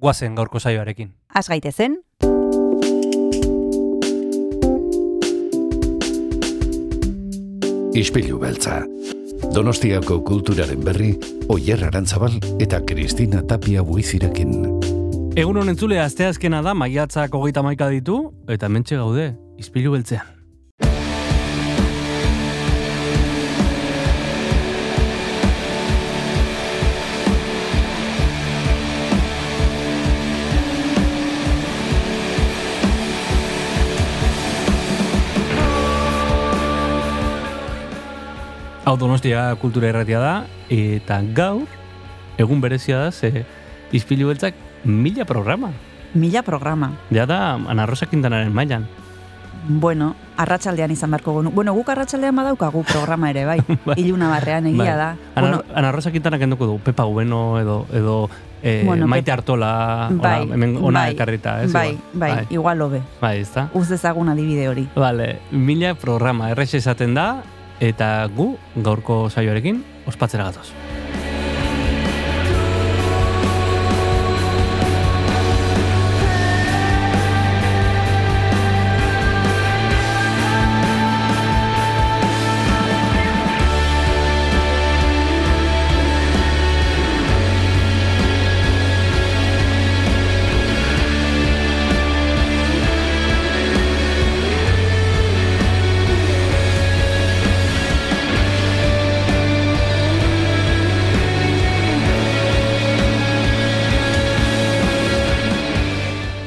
guazen gaurko saioarekin. Az gaitezen, Ispilu beltza. Donostiako kulturaren berri, Oyer Arantzabal eta Kristina Tapia buizirekin. Egun honen zule asteazkena da, maiatzak hogeita maika ditu, eta mentxe gaude, izpilu beltzean. Hau donostia kultura erratia da, eta gaur, egun berezia da, ze izpilu beltzak mila programa. mila programa. Ja da, Ana Rosa Quintanaren mailan. Bueno, arratsaldean izan beharko gonu. Bueno, guk arratsaldean badaukagu programa ere, bai. Bai. Iluna barrean egia Bai. da. Ana, Bueno, Ana Rosa Quintana kenduko du, Pepa Ubeno edo, edo eh, Bueno, Maite Artola, bai, hola, hemen ona bai, ekarrita, ez? bai, igual. bai, igual lobe. Bai, ezta? Uz dezagun adibide hori. Vale, mila programa errexe esaten da, eta gu gaurko saioarekin ospatzera gatoz.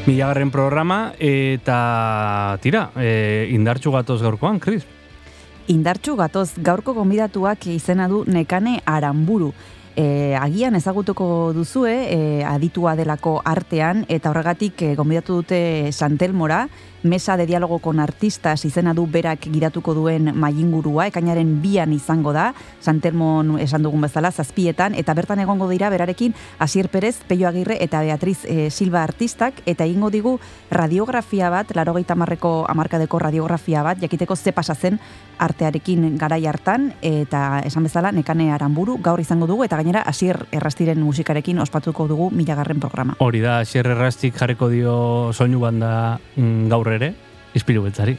Milagarren programa, eta tira, e, indartxu gatoz gaurkoan, Kris. Indartxu gatoz, gaurko gonbidatuak izena du Nekane Aramburu. E, agian ezagutuko duzue, e, aditua delako artean, eta horregatik e, gonbidatu dute Santelmora, Mesa de Diálogo con Artistas izena du berak gidatuko duen maingurua, ekainaren bian izango da, Santelmon esan dugun bezala, zazpietan, eta bertan egongo dira berarekin Asier Perez, Peio Agirre eta Beatriz e, Silva artistak, eta egingo digu radiografia bat, larogeita marreko amarkadeko radiografia bat, jakiteko ze pasa zen artearekin garai hartan, eta esan bezala nekane aranburu gaur izango dugu, eta gainera Asier Errastiren musikarekin ospatuko dugu milagarren programa. Hori da, Xerre Errastik jarriko dio soinu banda mm, gaur ere, izpilu beltzari.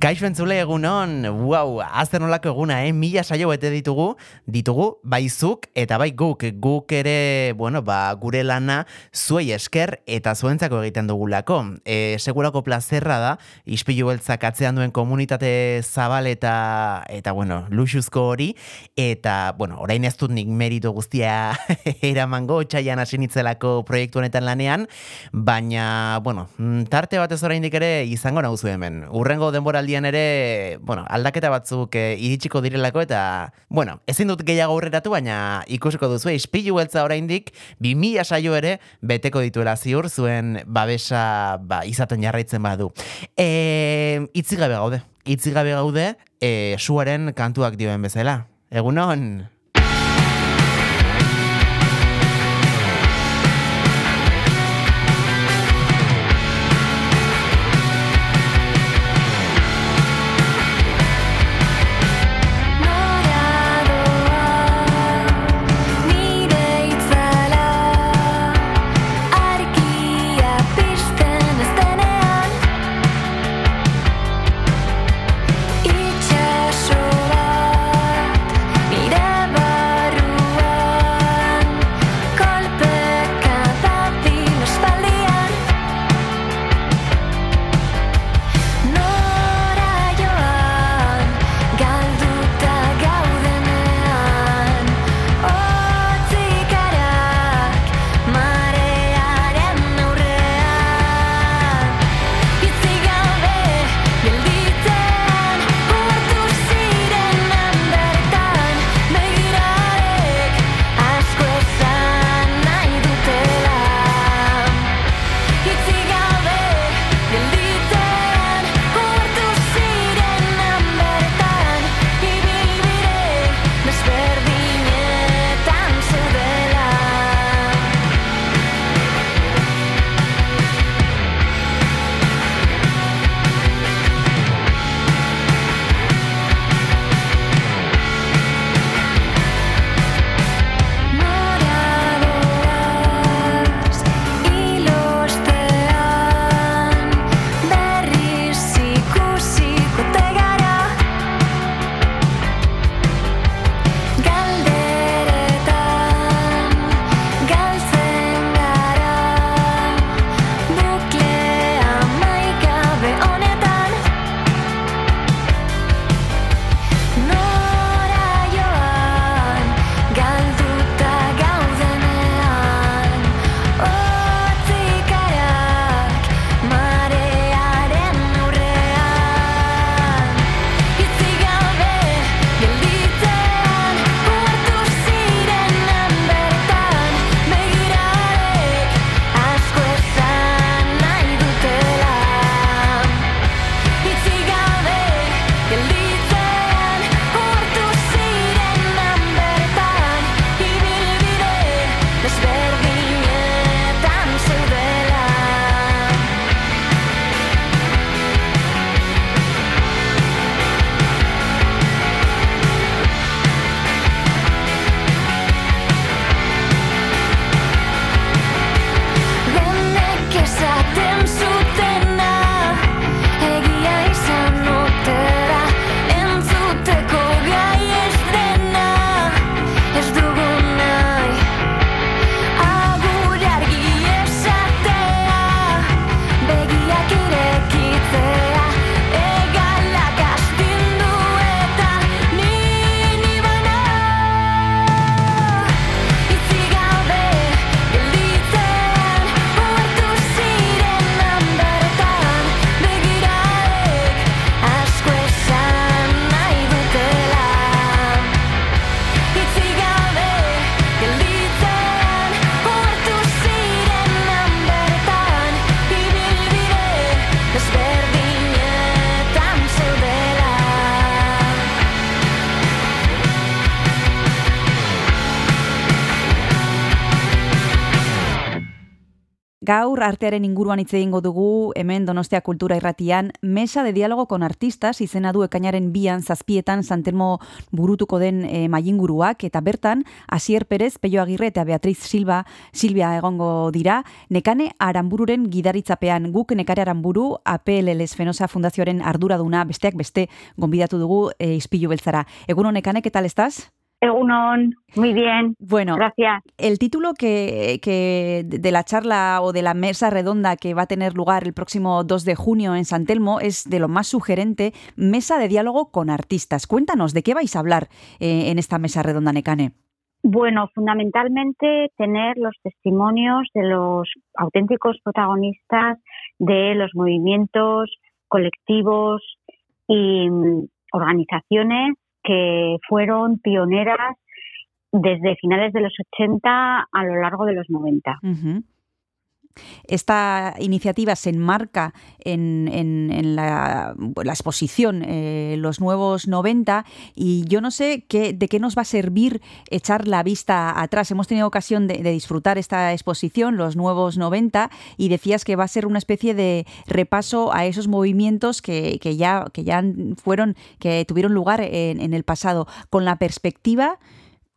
Kaixo entzule egunon, wow, azter nolako eguna, eh? Mila saio bete ditugu, ditugu, bai zuk eta bai guk, guk ere, bueno, ba, gure lana zuei esker eta zuentzako egiten dugulako. E, segurako plazerra da, ispilu beltzak atzean duen komunitate zabal eta, eta bueno, luxuzko hori, eta, bueno, orain ez dut nik meritu guztia eramango, txaian hasi nitzelako proiektu honetan lanean, baina, bueno, mm, tarte batez oraindik ere izango nauzu hemen. Urrengo denboraldian ere, bueno, aldaketa batzuk eh, iritsiko direlako eta, bueno, ezin dut gehiago aurreratu, baina ikusiko duzu, ispilu beltza oraindik 2000 saio ere beteko dituela ziur zuen babesa ba, izaten jarraitzen badu. E, itzigabe gaude, itzigabe gaude, e, suaren kantuak dioen bezala. Egunon? Gaur artearen inguruan hitz egingo dugu hemen Donostia Kultura Irratian Mesa de Diálogo con Artistas izena du ekainaren bian zazpietan Santelmo burutuko den e, mainguruak eta bertan Asier Perez, Peio Agirre eta Beatriz Silva Silvia egongo dira nekane aranbururen gidaritzapean guk nekare aranburu APLLS Fenosa Fundazioaren arduraduna besteak beste gonbidatu dugu e, izpilu beltzara. Egunon nekane, ¿qué tal estás? Egunon, muy bien, Bueno, gracias. El título que, que de la charla o de la mesa redonda que va a tener lugar el próximo 2 de junio en San Telmo es de lo más sugerente, Mesa de Diálogo con Artistas. Cuéntanos, ¿de qué vais a hablar eh, en esta mesa redonda, Necane? Bueno, fundamentalmente tener los testimonios de los auténticos protagonistas de los movimientos colectivos y mm, organizaciones que fueron pioneras desde finales de los 80 a lo largo de los 90. Ujú. Esta iniciativa se enmarca en, en- en la, la exposición eh, Los Nuevos 90 y yo no sé qué, de qué nos va a servir echar la vista atrás. Hemos tenido ocasión de, disfrutar esta exposición, Los Nuevos 90, y decías que va a ser una especie de repaso a esos movimientos que, que ya, que ya fueron, que tuvieron lugar en, en el pasado, con la perspectiva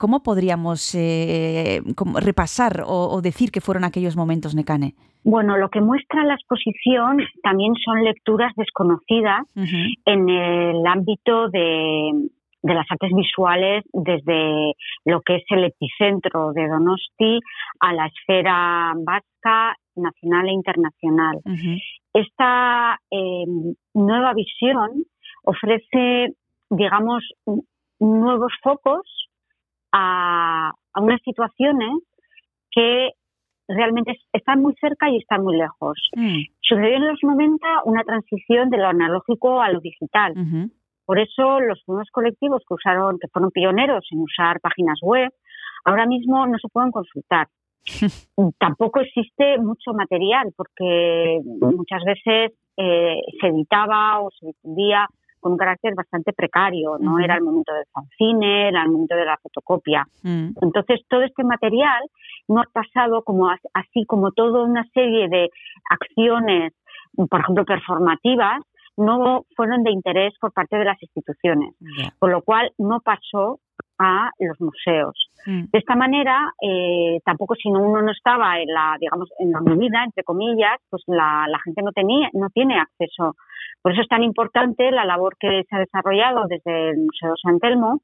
¿Cómo podríamos eh, repasar o, o decir que fueron aquellos momentos, Necane? Bueno, lo que muestra la exposición también son lecturas desconocidas en el ámbito de, de las artes visuales desde lo que es el epicentro de Donosti a la esfera vasca, nacional e internacional. Esta eh, nueva visión ofrece, digamos, nuevos focos a, a unas situaciones que realmente es- están muy cerca y están muy lejos. Mm, Sucedió en los 90 una transición de lo analógico a lo digital. Por eso los nuevos colectivos que usaron, que fueron pioneros en usar páginas web, ahora mismo no se pueden consultar. Tampoco existe mucho material porque muchas veces eh, se editaba o se difundía con un carácter bastante precario. No era el momento del fanzine, era el momento de la fotocopia. Mm, Entonces, todo este material no ha pasado como as- así como toda una serie de acciones, por ejemplo, performativas, no fueron de interés por parte de las instituciones, ya. con lo cual no pasó a los museos. Mm, De esta manera, eh, tampoco si no- uno no estaba en la, digamos, en la movida, entre comillas, pues la, la gente no tenía, no tiene acceso. Por eso es tan importante la labor que se ha desarrollado desde el Museo San Telmo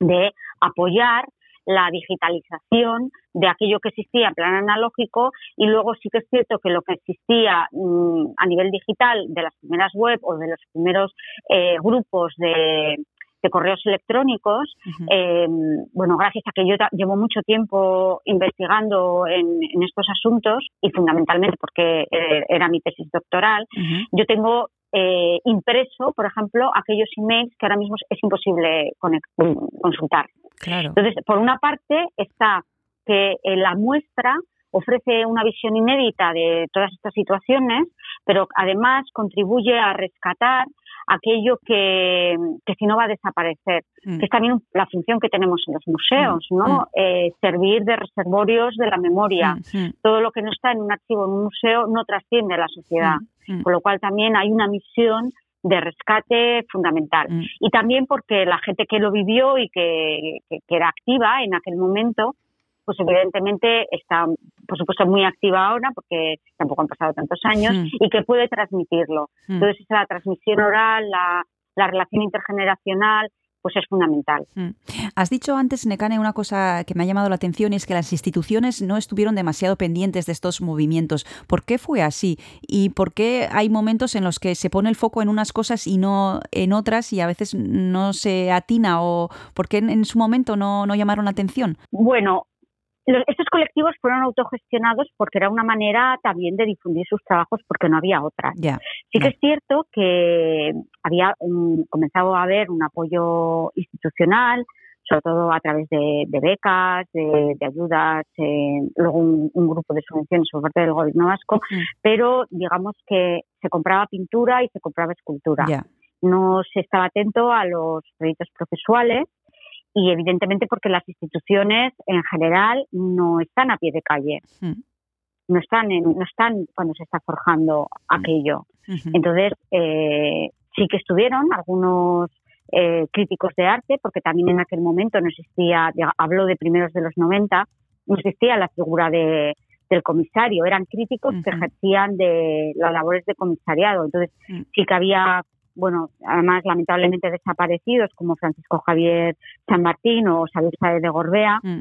de apoyar la digitalización de aquello que existía en plan analógico y luego sí que es cierto que lo que existía mm, a nivel digital de las primeras web o de los primeros eh, grupos de, de correos electrónicos eh, bueno, gracias a que yo llevo mucho tiempo investigando en, en estos asuntos y fundamentalmente porque eh, era mi tesis doctoral, yo tengo eh, impreso, por ejemplo, aquellos emails que ahora mismo es imposible consultar. Claro. Entonces, por una parte está que eh, la muestra ofrece una visión inédita de todas estas situaciones, pero además contribuye a rescatar aquello que, que si no va a desaparecer, Mm, que es también la función que tenemos en los museos, Mm, ¿no? Eh, servir de reservorios de la memoria. mm, mm, Todo lo que no está en un archivo en un museo no trasciende a la sociedad, mm, mm, con lo cual también hay una misión de rescate fundamental. Mm. y también porque la gente que lo vivió y que, que- que era activa en aquel momento, pues evidentemente está, por supuesto, muy activa ahora, porque tampoco han pasado tantos años, Mm. y que puede transmitirlo. Mm. Entonces, la transmisión oral, la, la relación intergeneracional, pues es fundamental. Has dicho antes, Necane, una cosa que me ha llamado la atención y es que las instituciones no estuvieron demasiado pendientes de estos movimientos. ¿Por qué fue así? ¿Y por qué hay momentos en los que se pone el foco en unas cosas y no en otras y a veces no se atina? ¿O por qué en, en su momento no, no llamaron la atención? Bueno, estos colectivos fueron autogestionados porque era una manera también de difundir sus trabajos porque no había otra. Sí que es cierto que había mm, comenzado a haber un apoyo institucional, sobre todo a través de, de becas, de, de ayudas, eh, luego un, un grupo de subvenciones por parte del gobierno vasco, Mm. pero digamos que se compraba pintura y se compraba escultura. No se estaba atento a los proyectos procesuales y evidentemente porque las instituciones en general no están a pie de calle. Mm. no están en, no están cuando se está forjando aquello. Ujú. Entonces, eh, sí que estuvieron algunos eh, críticos de arte, porque también en aquel momento no existía, hablo de primeros de los 90, no existía la figura de, del comisario, eran críticos que ejercían de las labores de comisariado. Entonces, Mm. sí que había, bueno, además lamentablemente desaparecidos como Francisco Javier San Martín o Xavier Saez de Gorbea, Mm.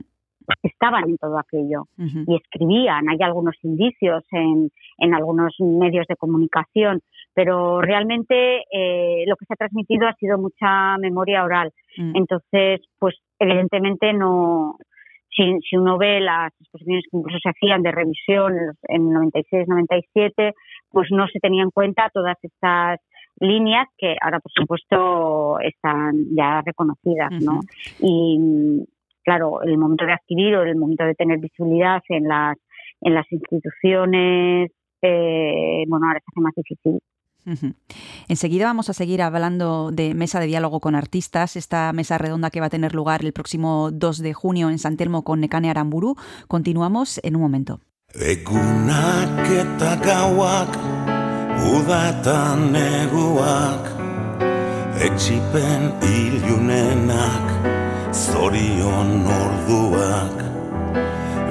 estaban en todo aquello y escribían. Hay algunos indicios en, en algunos medios de comunicación, pero realmente eh, lo que se ha transmitido ha sido mucha memoria oral. Mm. Entonces, pues evidentemente no. Si, si uno ve las exposiciones que incluso se hacían de revisión en 96-97, pues no se tenía en cuenta todas estas líneas que ahora, por supuesto, están ya reconocidas, ¿no? Ujú. y mm, claro, el momento de adquirir o el momento de tener visibilidad en las en las instituciones, eh, bueno, ahora se hace más difícil. Enseguida vamos a seguir hablando de mesa de diálogo con artistas, esta mesa redonda que va a tener lugar el próximo 2 de junio en San Telmo con Nekane Aramburu. Continuamos en un momento. Egunak eta gauak, uda eta neguak, etxipen ilunenak, zorion orduak,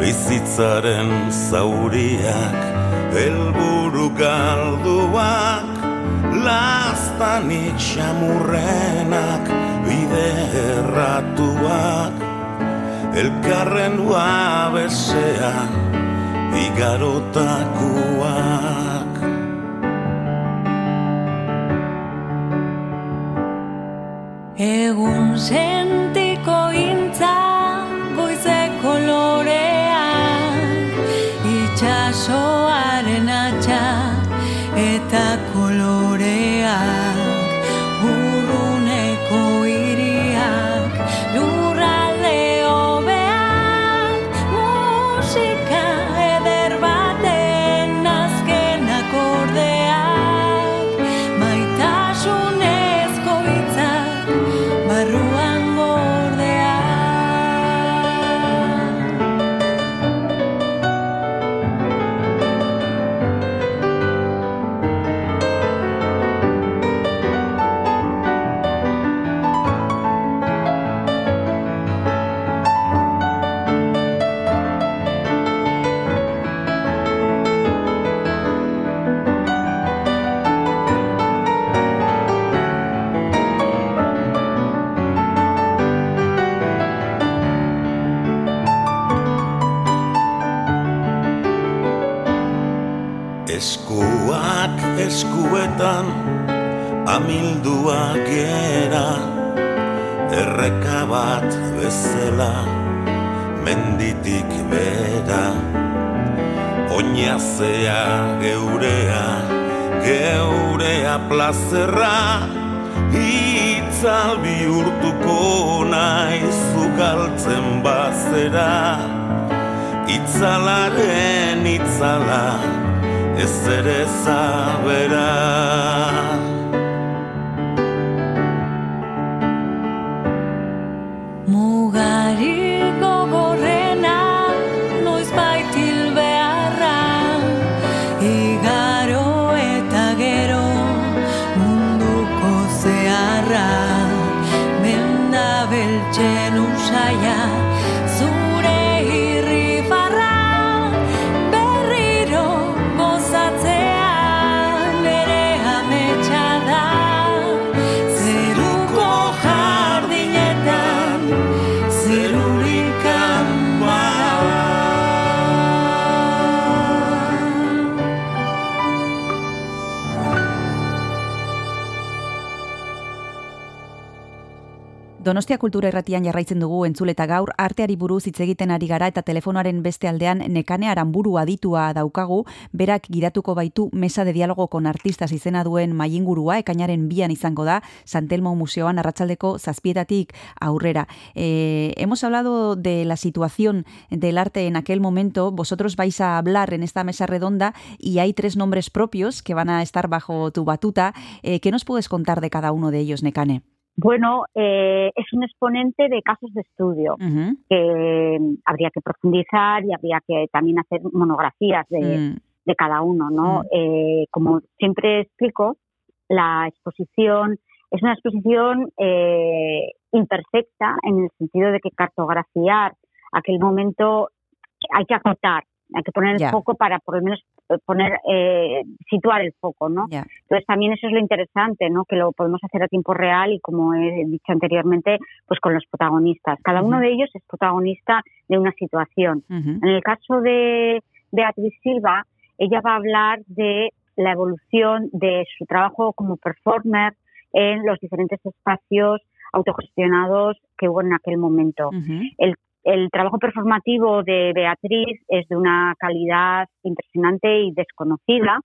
bizitzaren zauriak, helburu galduak, lastanik xamurrenak, bide erratuak, elkarren uabesean, igarotakoak. Egun zen senti... Donostia Kultura Erratian jarraitzen dugu entzule eta gaur arteari buruz hitz egiten ari gara eta telefonoaren beste aldean nekane aranburu aditua daukagu, berak gidatuko baitu mesa de diálogo con artistas izena duen maingurua ekainaren bian izango da Santelmo Museoan arratsaldeko zazpietatik aurrera. Eh, hemos hablado de la situación del arte en aquel momento, vosotros vais a hablar en esta mesa redonda y hay tres nombres propios que van a estar bajo tu batuta. Eh, ¿Qué nos puedes contar de cada uno de ellos, Nekane? Bueno, eh, es un exponente de casos de estudio que mm, habría que profundizar y habría que también hacer monografías de, Mm, de cada uno, ¿no? Mm. Eh, como siempre explico, la exposición es una exposición eh, imperfecta en el sentido de que cartografiar aquel momento hay que acotar, hay que poner el foco para por lo menos eh, poner eh, situar el foco, ¿no? Entonces también eso es lo interesante, ¿no? Que lo podemos hacer a tiempo real y como he dicho anteriormente, pues con los protagonistas. Cada uno de ellos es protagonista de una situación. En el caso de Beatriz Silva, ella va a hablar de la evolución de su trabajo como performer en los diferentes espacios autogestionados que hubo en aquel momento. El trabajo performativo de Beatriz es de una calidad impresionante y desconocida.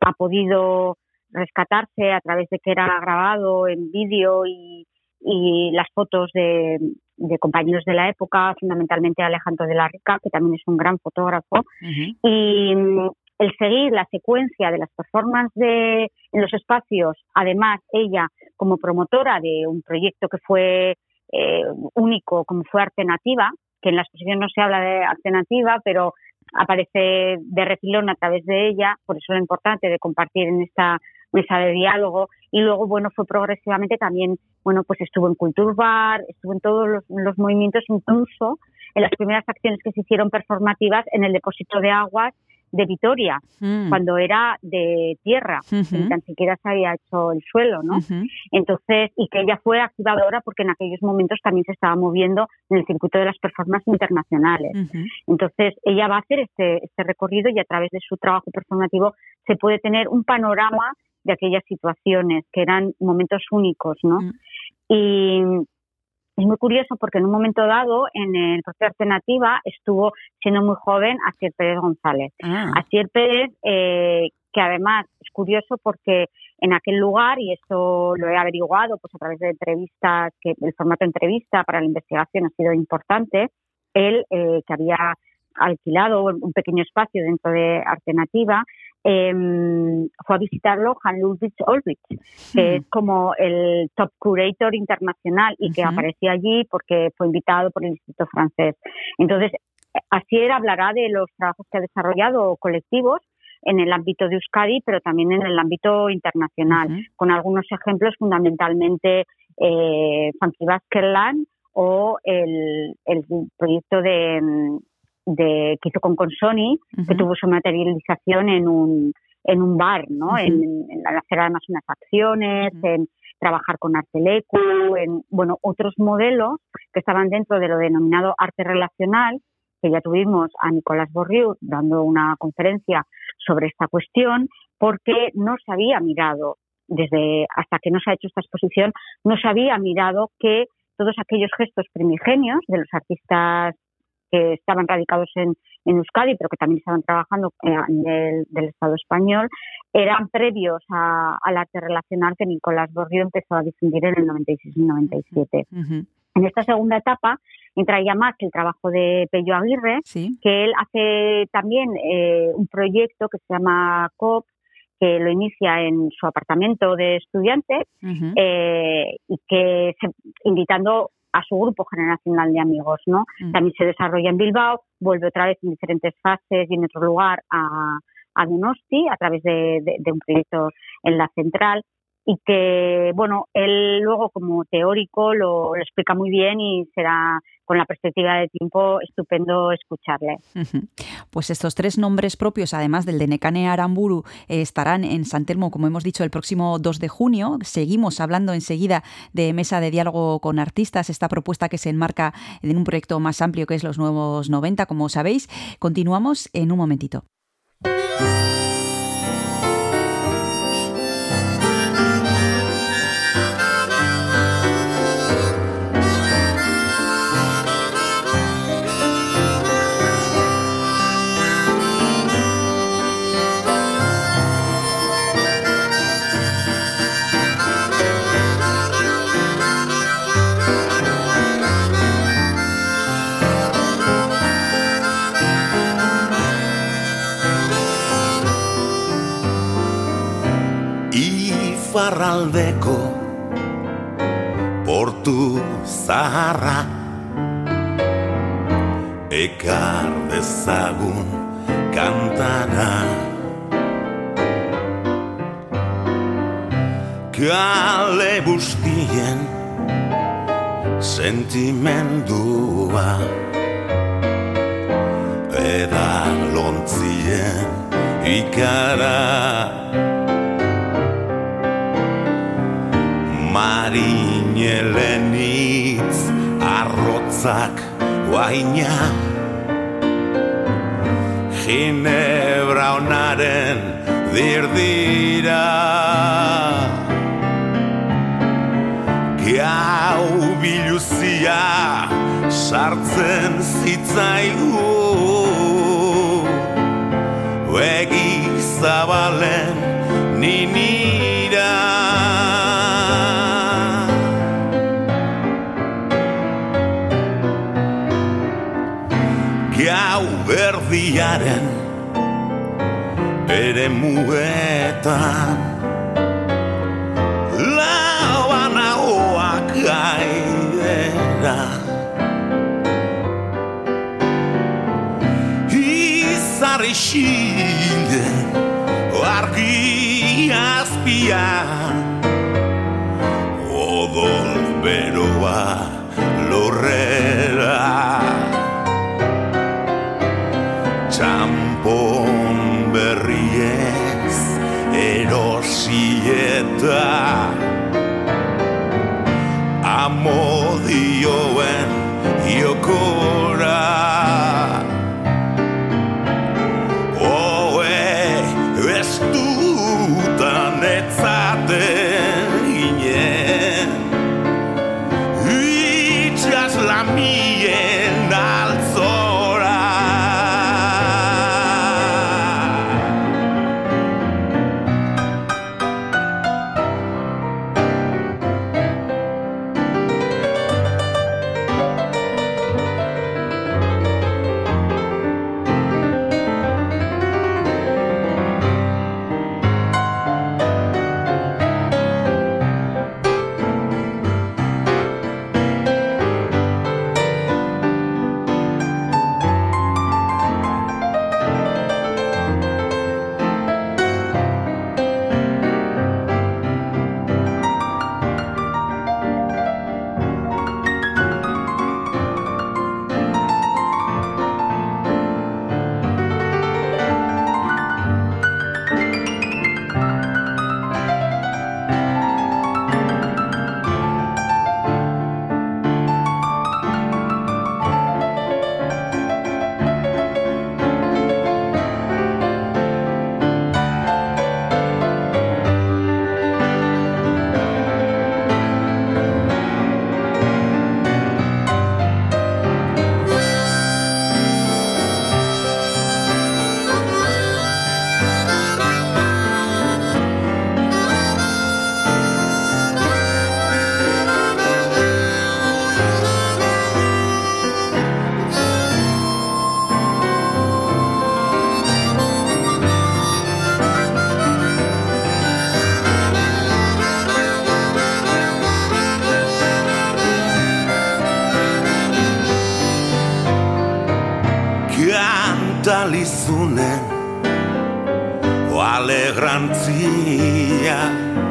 Ha podido rescatarse a través de que era grabado en vídeo y, y las fotos de, de compañeros de la época, fundamentalmente Alejandro de la Rica, que también es un gran fotógrafo, Ujú. y mm, el seguir la secuencia de las performances de, en los espacios, además ella como promotora de un proyecto que fue eh, único, como fue Arte Nativa, que en la exposición no se habla de Arte Nativa, pero aparece de refilón a través de ella, por eso lo importante de compartir en esta mesa de diálogo. Y luego bueno fue progresivamente también bueno pues estuvo en Culturbar, estuvo en todos los movimientos incluso en las primeras acciones que se hicieron performativas en el depósito de aguas de Vitoria, Mm. cuando era de tierra, ni tan siquiera se había hecho el suelo, ¿no? Entonces, y que ella fue activadora porque en aquellos momentos también se estaba moviendo en el circuito de las performances internacionales. Entonces, ella va a hacer este, este recorrido y a través de su trabajo performativo se puede tener un panorama de aquellas situaciones que eran momentos únicos, ¿no? Mm. Y es muy curioso porque en un momento dado, en el propio Alternativa, estuvo siendo muy joven Asier Pérez González. Ah. Asier Pérez, eh, que además es curioso porque en aquel lugar, y esto lo he averiguado pues a través de entrevistas, que el formato de entrevista para la investigación ha sido importante, él, eh, que había alquilado un pequeño espacio dentro de Alternativa, eh, fue a visitarlo Han Ludwig Olbrich, que es como el top curator internacional y que Ujú. aparecía allí porque fue invitado por el Instituto Francés. Entonces, Asier hablará de los trabajos que ha desarrollado colectivos en el ámbito de Euskadi, pero también en el ámbito internacional, con algunos ejemplos fundamentalmente eh, Funky Baskerland o el, el proyecto de, mm, de que hizo con Consoni, que tuvo su materialización en un en un bar, ¿no? En, en hacer además unas acciones, en trabajar con Artelecu, en bueno otros modelos que estaban dentro de lo denominado arte relacional, que ya tuvimos a Nicolás Borriu dando una conferencia sobre esta cuestión, porque no se había mirado desde hasta que no se ha hecho esta exposición, no se había mirado que todos aquellos gestos primigenios de los artistas que estaban radicados en, en Euskadi, pero que también estaban trabajando eh, a nivel del Estado español, eran previos a- al arte relacional que Nicolás Borrio empezó a difundir en el 96 y 97. Ujú. En esta segunda etapa entra ya más el trabajo de Pello Aguirre, Sí. que él hace también eh, un proyecto que se llama COP, que lo inicia en su apartamento de estudiantes Ujú. eh, y que se- invitando a su grupo generacional de amigos, ¿no? Mm. También se desarrolla en Bilbao, vuelve otra vez en diferentes fases y en otro lugar a, a Donosti a través de, de- de un proyecto en la central y que, bueno, él luego como teórico lo, explica muy bien y será con la perspectiva de tiempo estupendo escucharle. Pues estos tres nombres propios, además del de Nekane Aramburu, eh, estarán en San Telmo, como hemos dicho, el próximo 2 de junio. Seguimos hablando enseguida de mesa de diálogo con artistas, esta propuesta que se enmarca en un proyecto más amplio que es los nuevos 90, como sabéis. Continuamos en un momentito. Ifarraldeko portu zaharra ekar dezagun kantara. Kale bustien sentimendua. Eda lontzien ikara Marinelenitz arrotzak guaina. Ginebra onaren dirdira. Gau biluzia sartzen zitzaigu. Egi zabalen garen bere muetan Bali oale o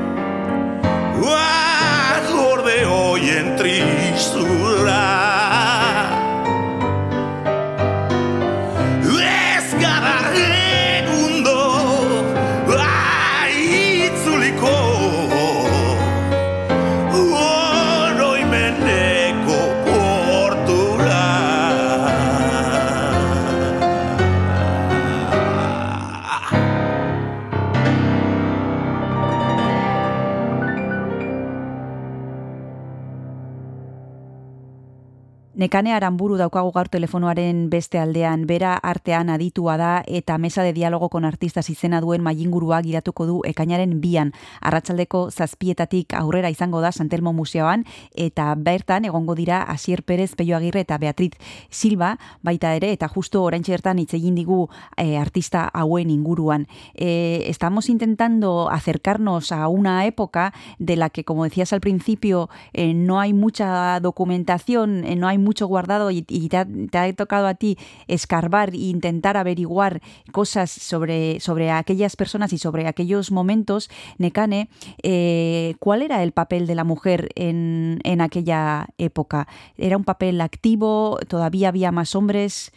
Nekane Aramburu daukagu gaur telefonoaren beste aldean, bera artean aditua da eta mesa de diálogo con artistas izena duen maingurua giratuko du ekainaren bian. Arratsaldeko zazpietatik aurrera izango da Santelmo Museoan eta bertan egongo dira Asier Perez, Peio Agirre eta Beatriz Silva baita ere eta justo oraintxe bertan hitz egin digu eh, artista hauen inguruan. Eh, estamos intentando acercarnos a una época de la que, como decías al principio, eh, no hay mucha documentación, no hay mucho guardado y, y te, ha, te, ha, tocado a ti escarbar e intentar averiguar cosas sobre, sobre aquellas personas y sobre aquellos momentos, Nekane, eh, ¿cuál era el papel de la mujer en, en aquella época? ¿Era un papel activo? ¿Todavía había más hombres?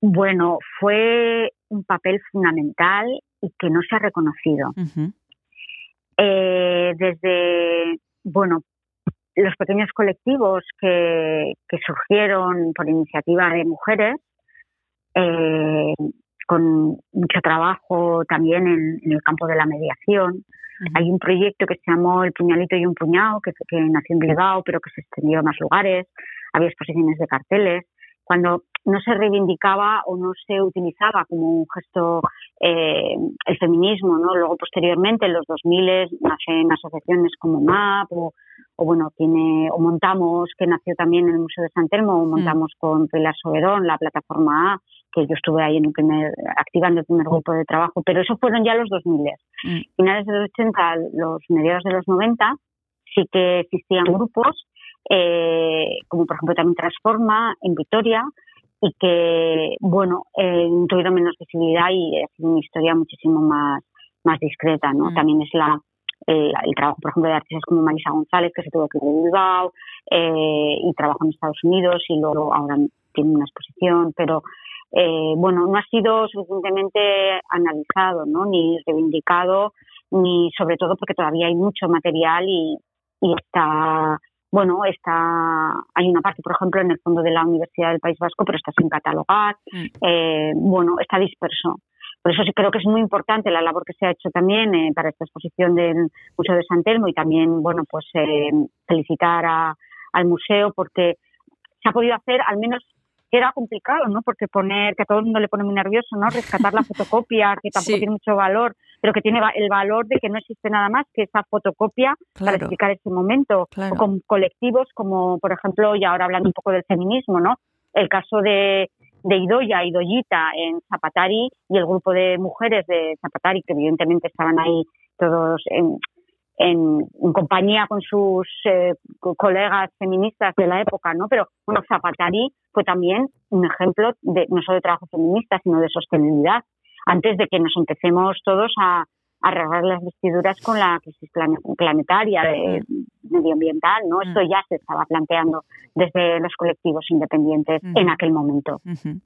Bueno, fue un papel fundamental y que no se ha reconocido. Uh -huh. eh, desde, bueno, los pequeños colectivos que, que surgieron por iniciativa de mujeres, eh, con mucho trabajo también en, en, el campo de la mediación. Uh -huh. Hay un proyecto que se llamó El puñalito y un puñado, que, que nació en Bilbao, pero que se extendió a más lugares. Había exposiciones de carteles. Cuando no se reivindicaba o no se utilizaba como un gesto eh, el feminismo, ¿no? Luego, posteriormente, en los 2000 nacen asociaciones como MAP o, o, bueno, tiene, o Montamos, que nació también en el Museo de San Telmo, o montamos mm. con Pilar Soberón, la plataforma A, que yo estuve ahí en el primer, activando el primer grupo de trabajo, pero eso fueron ya los 2000. Mm. Finales de los 80, los mediados de los 90, sí que existían grupos, eh, como por ejemplo también Transforma en Vitoria, y que, bueno, eh, tuvieron menos visibilidad y ha sido una historia muchísimo más, más discreta, ¿no? Mm. También es la, el, el, trabajo, por ejemplo, de artistas como Marisa González, que se tuvo que ir de Bilbao eh, y trabaja en Estados Unidos y luego ahora tiene una exposición, pero eh, bueno, no ha sido suficientemente analizado, ¿no? Ni reivindicado, ni sobre todo porque todavía hay mucho material y, y está bueno, está, hay una parte, por ejemplo, en el fondo de la Universidad del País Vasco, pero está sin catalogar, mm. eh, bueno, está disperso. Por eso sí creo que es muy importante la labor que se ha hecho también eh, para esta exposición del Museo de San Telmo y también, bueno, pues eh, felicitar a, al museo porque se ha podido hacer al menos era complicado, ¿no? Porque poner, que a todo el mundo le pone muy nervioso, ¿no? Rescatar la fotocopia, que tampoco sí. tiene mucho valor, pero que tiene el valor de que no existe nada más que esa fotocopia claro. para explicar ese momento. Claro. O con colectivos como, por ejemplo, y ahora hablando un poco del feminismo, ¿no? El caso de, de Idoya, Idoyita en Zapatari y el grupo de mujeres de Zapatari, que evidentemente estaban ahí todos en, en, en, compañía con sus eh, colegas feministas de la época, ¿no? Pero bueno, Zapatari fue también un ejemplo de no solo de trabajo feminista, sino de sostenibilidad, antes de que nos empecemos todos a, a arreglar las vestiduras con la crisis planetaria, de, medioambiental, ¿no? Esto ya se estaba planteando desde los colectivos independientes -huh. en aquel momento. Uh -huh.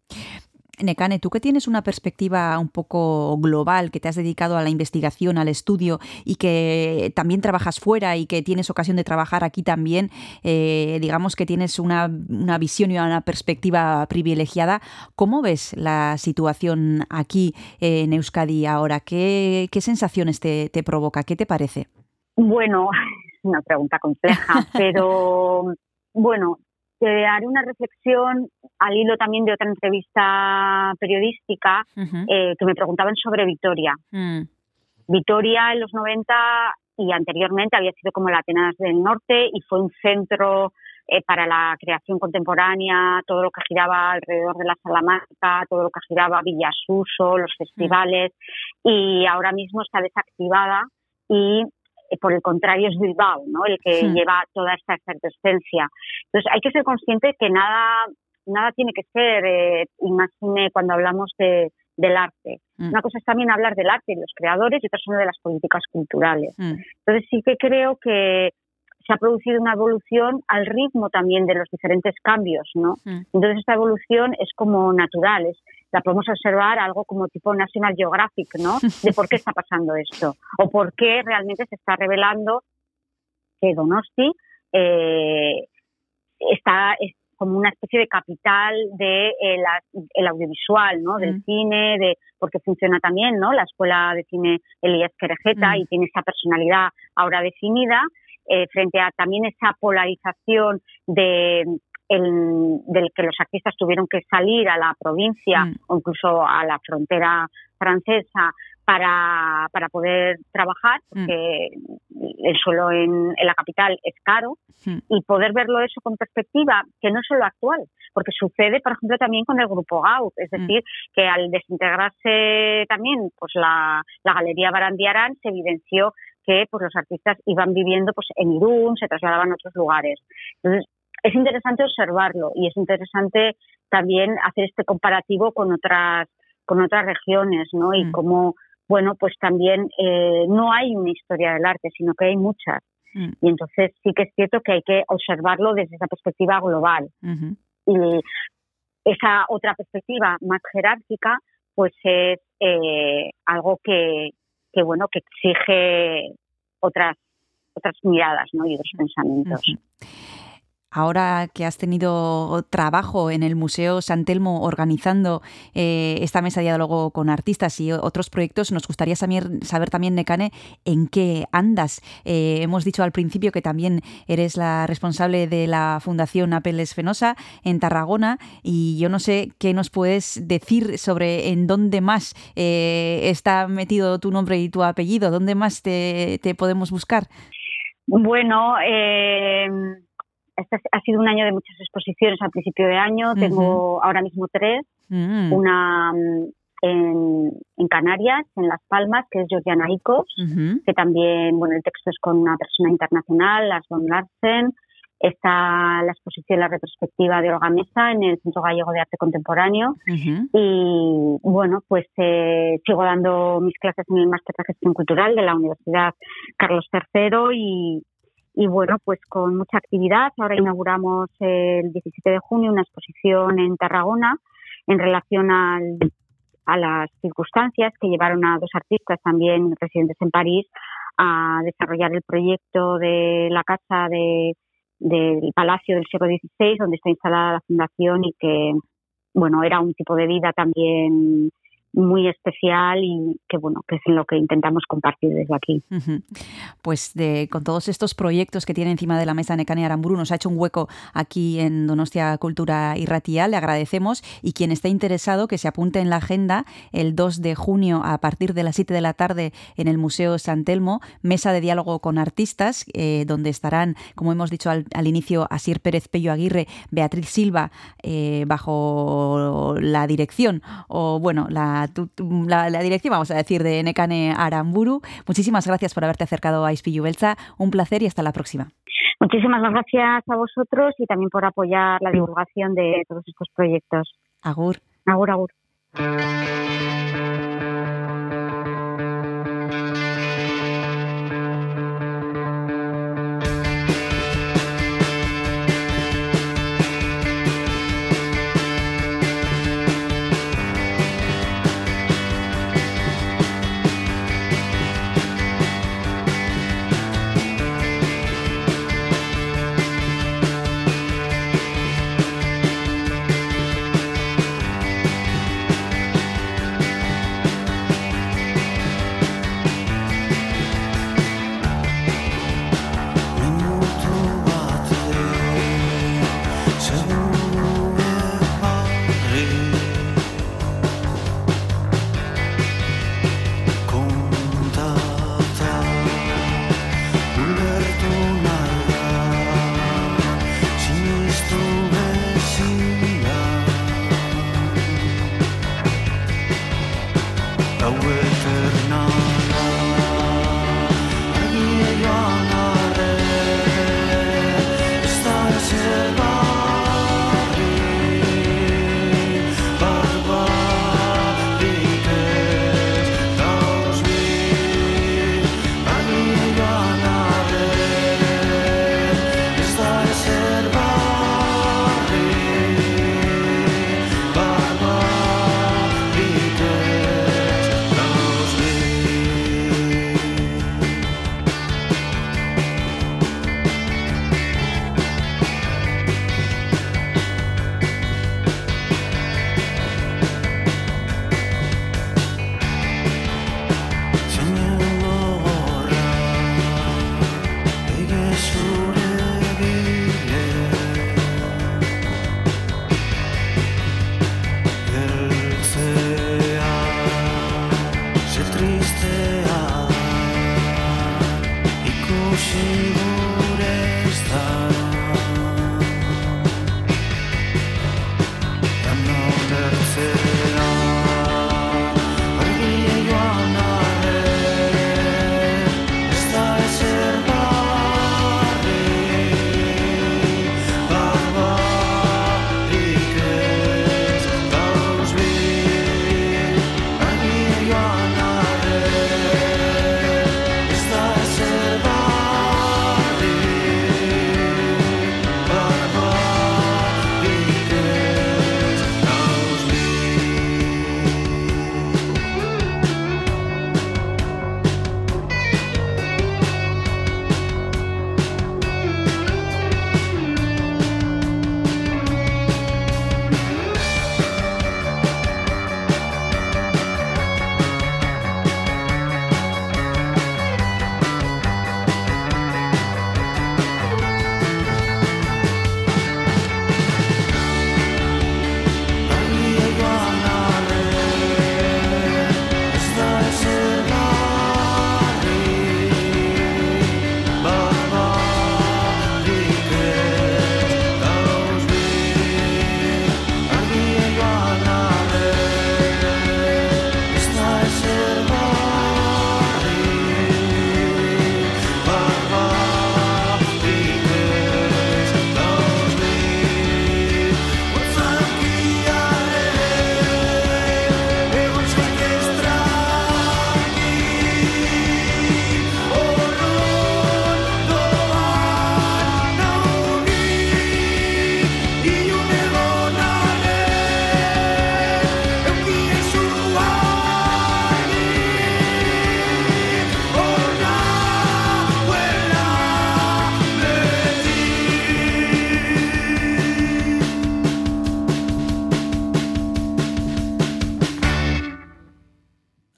Nekane, tú que tienes una perspectiva un poco global, que te has dedicado a la investigación, al estudio y que también trabajas fuera y que tienes ocasión de trabajar aquí también, eh, digamos que tienes una, una, visión y una perspectiva privilegiada, ¿cómo ves la situación aquí en Euskadi ahora? ¿Qué, qué sensaciones te, te provoca? ¿Qué te parece? Bueno, una pregunta compleja, pero bueno, te haré una reflexión al hilo también de otra entrevista periodística uh -huh. eh, que me preguntaban sobre Vitoria. Uh -huh. Vitoria en los 90 y anteriormente había sido como la Atenas del Norte y fue un centro eh, para la creación contemporánea, todo lo que giraba alrededor de la Salamanca, todo lo que giraba Villasuso, los festivales, uh -huh. y ahora mismo está desactivada y por el contrario es Bilbao, ¿no? El que sí. lleva toda esta efervescencia. Entonces hay que ser consciente que nada, nada tiene que ser, eh, imagine cuando hablamos de, del arte. Mm. Una cosa es también hablar del arte y los creadores y otra son de las políticas culturales. Mm. Entonces sí que creo que se ha producido una evolución al ritmo también de los diferentes cambios, ¿no? Mm. Entonces esta evolución es como natural, es, la podemos observar algo como tipo National Geographic, ¿no? De por qué está pasando esto o por qué realmente se está revelando que Donosti eh, está es como una especie de capital de eh, la, el audiovisual, ¿no? Del mm. cine, de porque funciona también, ¿no? La escuela de cine Elías Querejeta mm. y tiene esa personalidad ahora definida eh, frente a también esa polarización de el, del que los artistas tuvieron que salir a la provincia Mm. o incluso a la frontera francesa para, para poder trabajar, Mm. porque el suelo en, en la capital es caro, Mm. y poder verlo eso con perspectiva, que no es solo actual, porque sucede, por ejemplo, también con el grupo Gaut, es decir, que al desintegrarse también pues la, la Galería Barandiarán se evidenció que pues los artistas iban viviendo pues en Irún, se trasladaban a otros lugares. Entonces, es interesante observarlo y es interesante también hacer este comparativo con otras con otras regiones, ¿no? Y Mm. cómo, bueno, pues también eh, no hay una historia del arte, sino que hay muchas. Mm. Y entonces sí que es cierto que hay que observarlo desde esa perspectiva global. Y esa otra perspectiva más jerárquica, pues es eh, algo que, que, bueno, que exige otras otras miradas, ¿no? Y otros pensamientos. Ujú. Ahora que has tenido trabajo en el Museo San Telmo organizando eh, esta mesa de diálogo con artistas y otros proyectos, nos gustaría saber, también, Necane, en qué andas. Eh, hemos dicho al principio que también eres la responsable de la Fundación Apeles Fenosa en Tarragona y yo no sé qué nos puedes decir sobre en dónde más eh, está metido tu nombre y tu apellido, dónde más te, podemos buscar. Bueno, este ha sido un año de muchas exposiciones al principio de año. Tengo ahora mismo tres. Mm. Una mm, en, en Canarias, en Las Palmas, que es Georgiana Icos, que también, bueno, el texto es con una persona internacional, Lars von Larsen. Está la exposición, la retrospectiva de Olga Mesa en el Centro Gallego de Arte Contemporáneo. Y bueno, pues eh, sigo dando mis clases en el Máster de Gestión Cultural de la Universidad Carlos III y, y bueno, pues con mucha actividad. Ahora inauguramos el 17 de junio una exposición en Tarragona en relación al, a las circunstancias que llevaron a dos artistas también residentes en París a desarrollar el proyecto de la casa de, del Palacio del siglo XVI, donde está instalada la fundación y que bueno, era un tipo de vida también muy especial y que bueno, que es lo que intentamos compartir desde aquí. Pues de, con todos estos proyectos que tiene encima de la mesa Necane Aramburu, nos ha hecho un hueco aquí en Donostia Cultura y Ratia, le agradecemos y quien esté interesado que se apunte en la agenda el 2 de junio a partir de las 7 de la tarde en el Museo San Telmo, mesa de diálogo con artistas, eh, donde estarán, como hemos dicho al, al, inicio, Asier Pérez Pello Aguirre, Beatriz Silva, eh, bajo la dirección, o bueno, la la, la, dirección, vamos a decir, de Nekane Aramburu. Muchísimas gracias por haberte acercado a Ispillu Belza. Un placer y hasta la próxima. Muchísimas gracias a vosotros y también por apoyar la divulgación de todos estos proyectos. Agur. Agur, agur.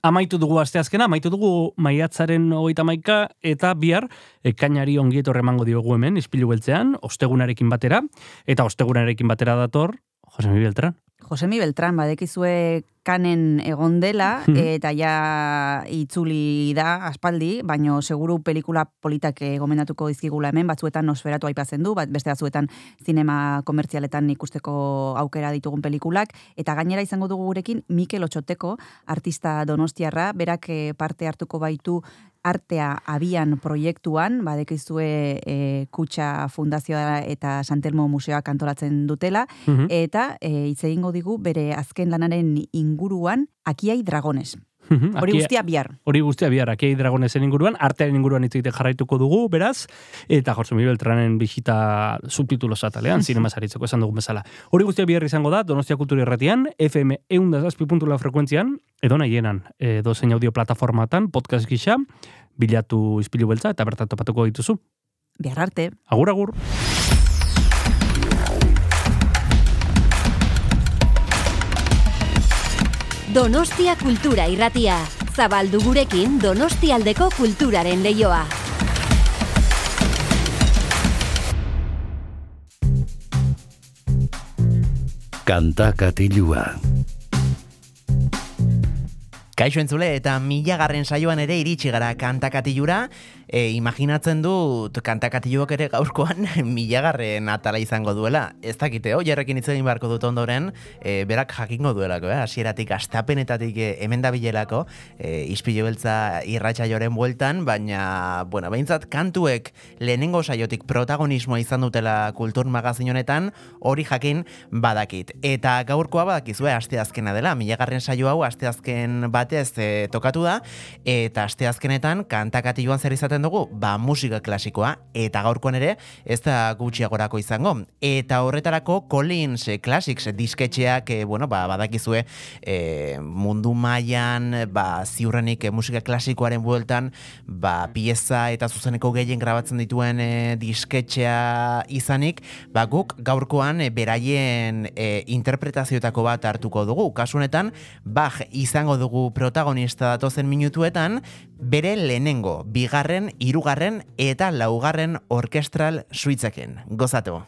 Amaitu dugu asteazkena, amaitu dugu maiatzaren hogeita maika, eta bihar ekainari ongietor emango diogu hemen, ispilu beltzean, ostegunarekin batera, eta ostegunarekin batera dator, Josemi Beltran. Josemi Beltran, badekizue kanen egon dela, Mhm. eta ja itzuli da aspaldi, baino seguru pelikula politak gomendatuko dizkigula hemen, batzuetan nosferatu aipatzen du, bat beste batzuetan zinema komertzialetan ikusteko aukera ditugun pelikulak, eta gainera izango dugu gurekin Mikel Otxoteko, artista donostiarra, berak eh, parte hartuko baitu artea abian proiektuan, badekizue e, Kutxa Fundazioa eta Santelmo Museoak antolatzen dutela, Mhm. eta e, hitz egingo digu bere azken lanaren inguruan Akiai Dragones. Mhm, Hori guztia bihar. Hori guztia bihar, akei dragonesen inguruan, artearen inguruan hitz egiten jarraituko dugu, beraz, eta Josemi Beltranen bisita subtitulos atalean, zinema saritzeko esan dugun bezala. Hori guztia bihar izango da, Donostia Kultura Irratian, FM eundazazpi.la frekuentzian, edo nahienan, edo zein audio plataformatan, podcast gisa, bilatu izpilu beltza, eta bertan topatuko dituzu. Bihar arte. Agur, agur. Donostia Kultura Irratia. Zabaldu gurekin Donostialdeko kulturaren leioa. Kanta katilua. Kaixo entzule eta milagarren saioan ere iritsi gara kantakatilura, e, imaginatzen dut kantakatiluk ere gaurkoan milagarren atala izango duela. Ez dakite, oh, jarrekin hitz egin beharko dut ondoren, e, berak jakingo duelako, eh? hasieratik astapenetatik e, hemen dabilelako, e, ispile beltza irratsaioren bueltan, baina, bueno, behintzat kantuek lehenengo saiotik protagonismoa izan dutela kultur magazin honetan, hori jakin badakit. Eta gaurkoa badakizue asteazkena dela, milagarren saio hau asteazken batez e, tokatu da, eta asteazkenetan kantakatiluan zer izaten dugu, ba musika klasikoa, eta gaurkoan ere ez da gutxiagorako izango. Eta horretarako Collins eh, Classics disketxeak, eh, bueno, ba, badakizue eh, mundu mailan ba, ziurrenik eh, musika klasikoaren bueltan, ba, pieza eta zuzeneko gehien grabatzen dituen eh, disketxea izanik, ba, guk gaurkoan eh, beraien eh, interpretazioetako bat hartuko dugu. Kasu honetan, Bach izango dugu protagonista datozen minutuetan, bere lehenengo, bigarren, hirugarren eta laugarren orkestral suitzeken. Gozatu.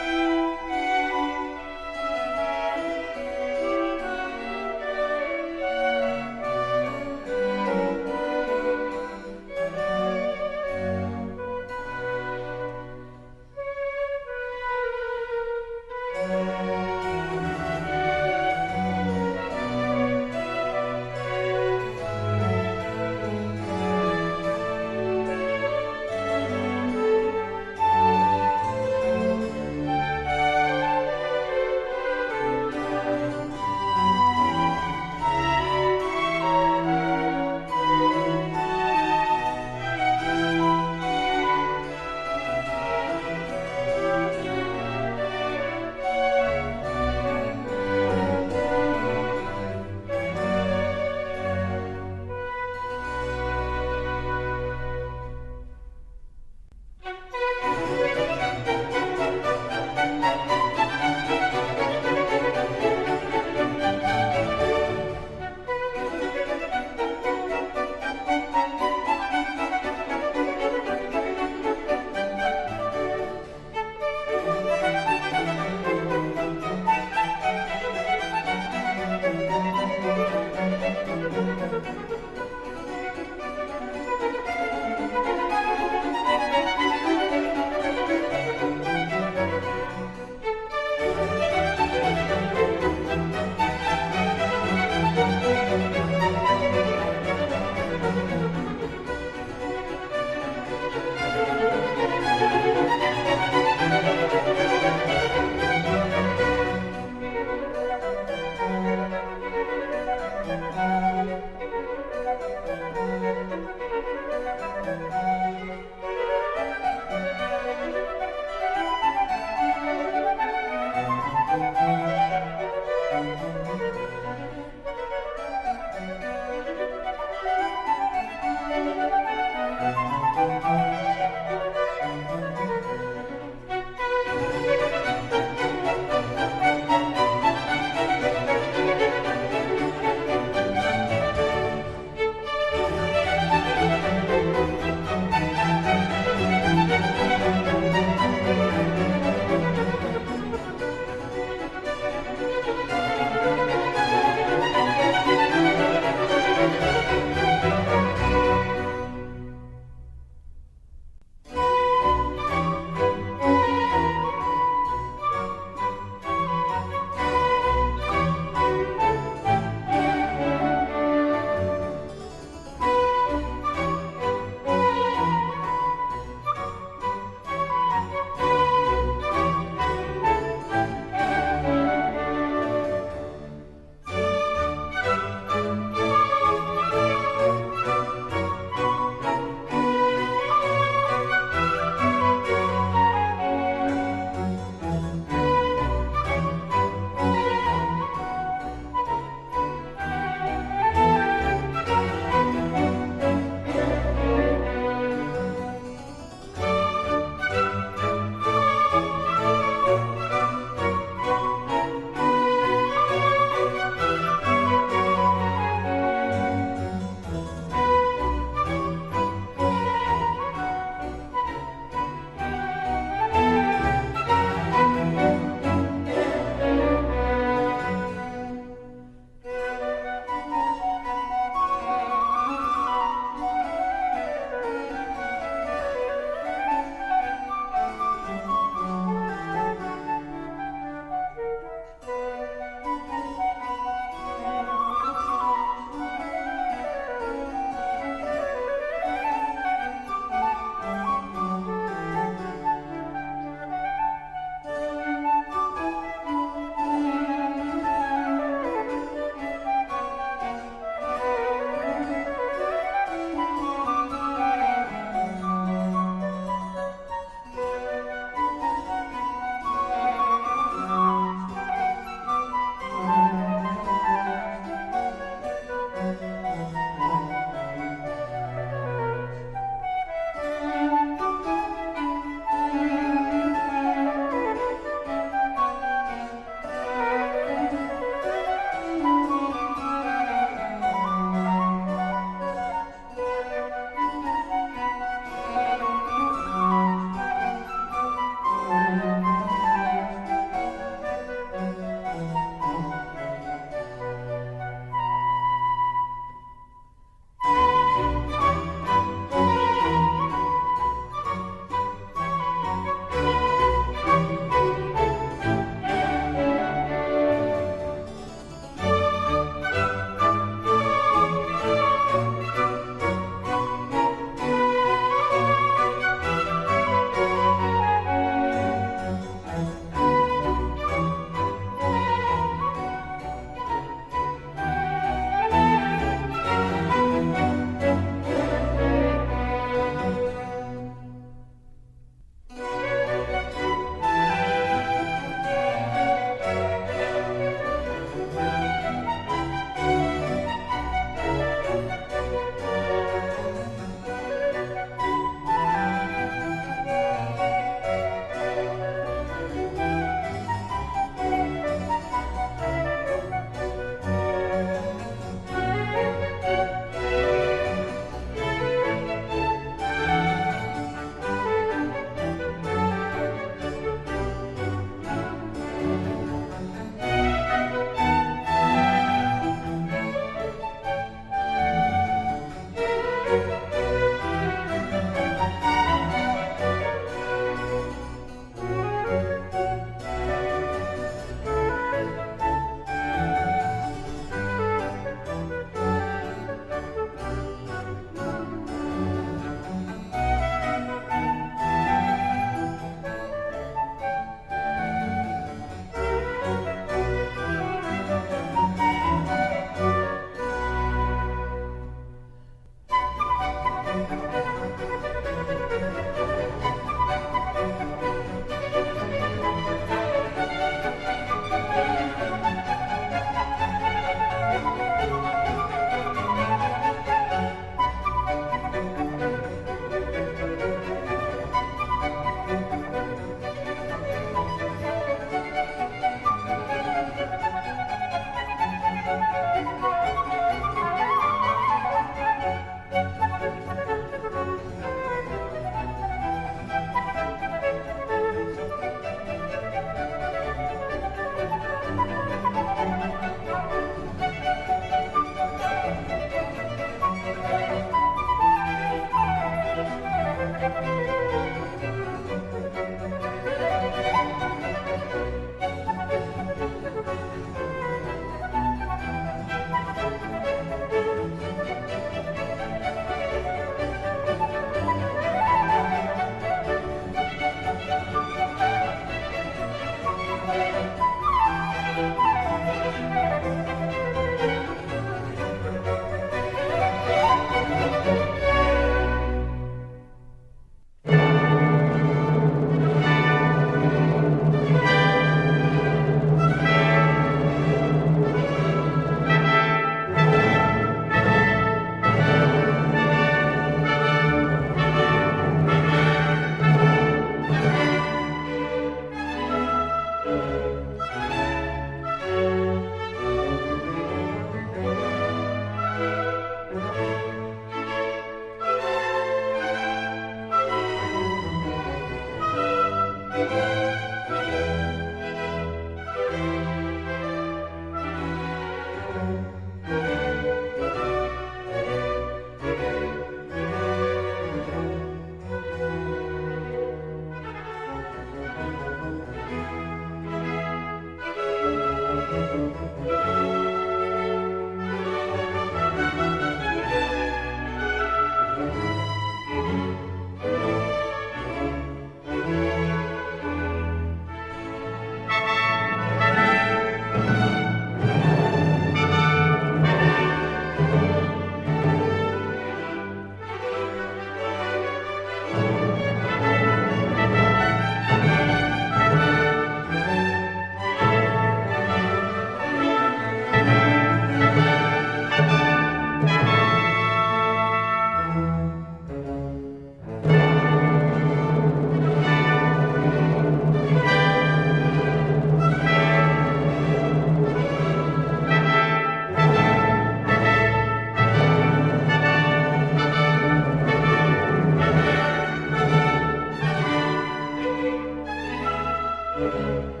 Música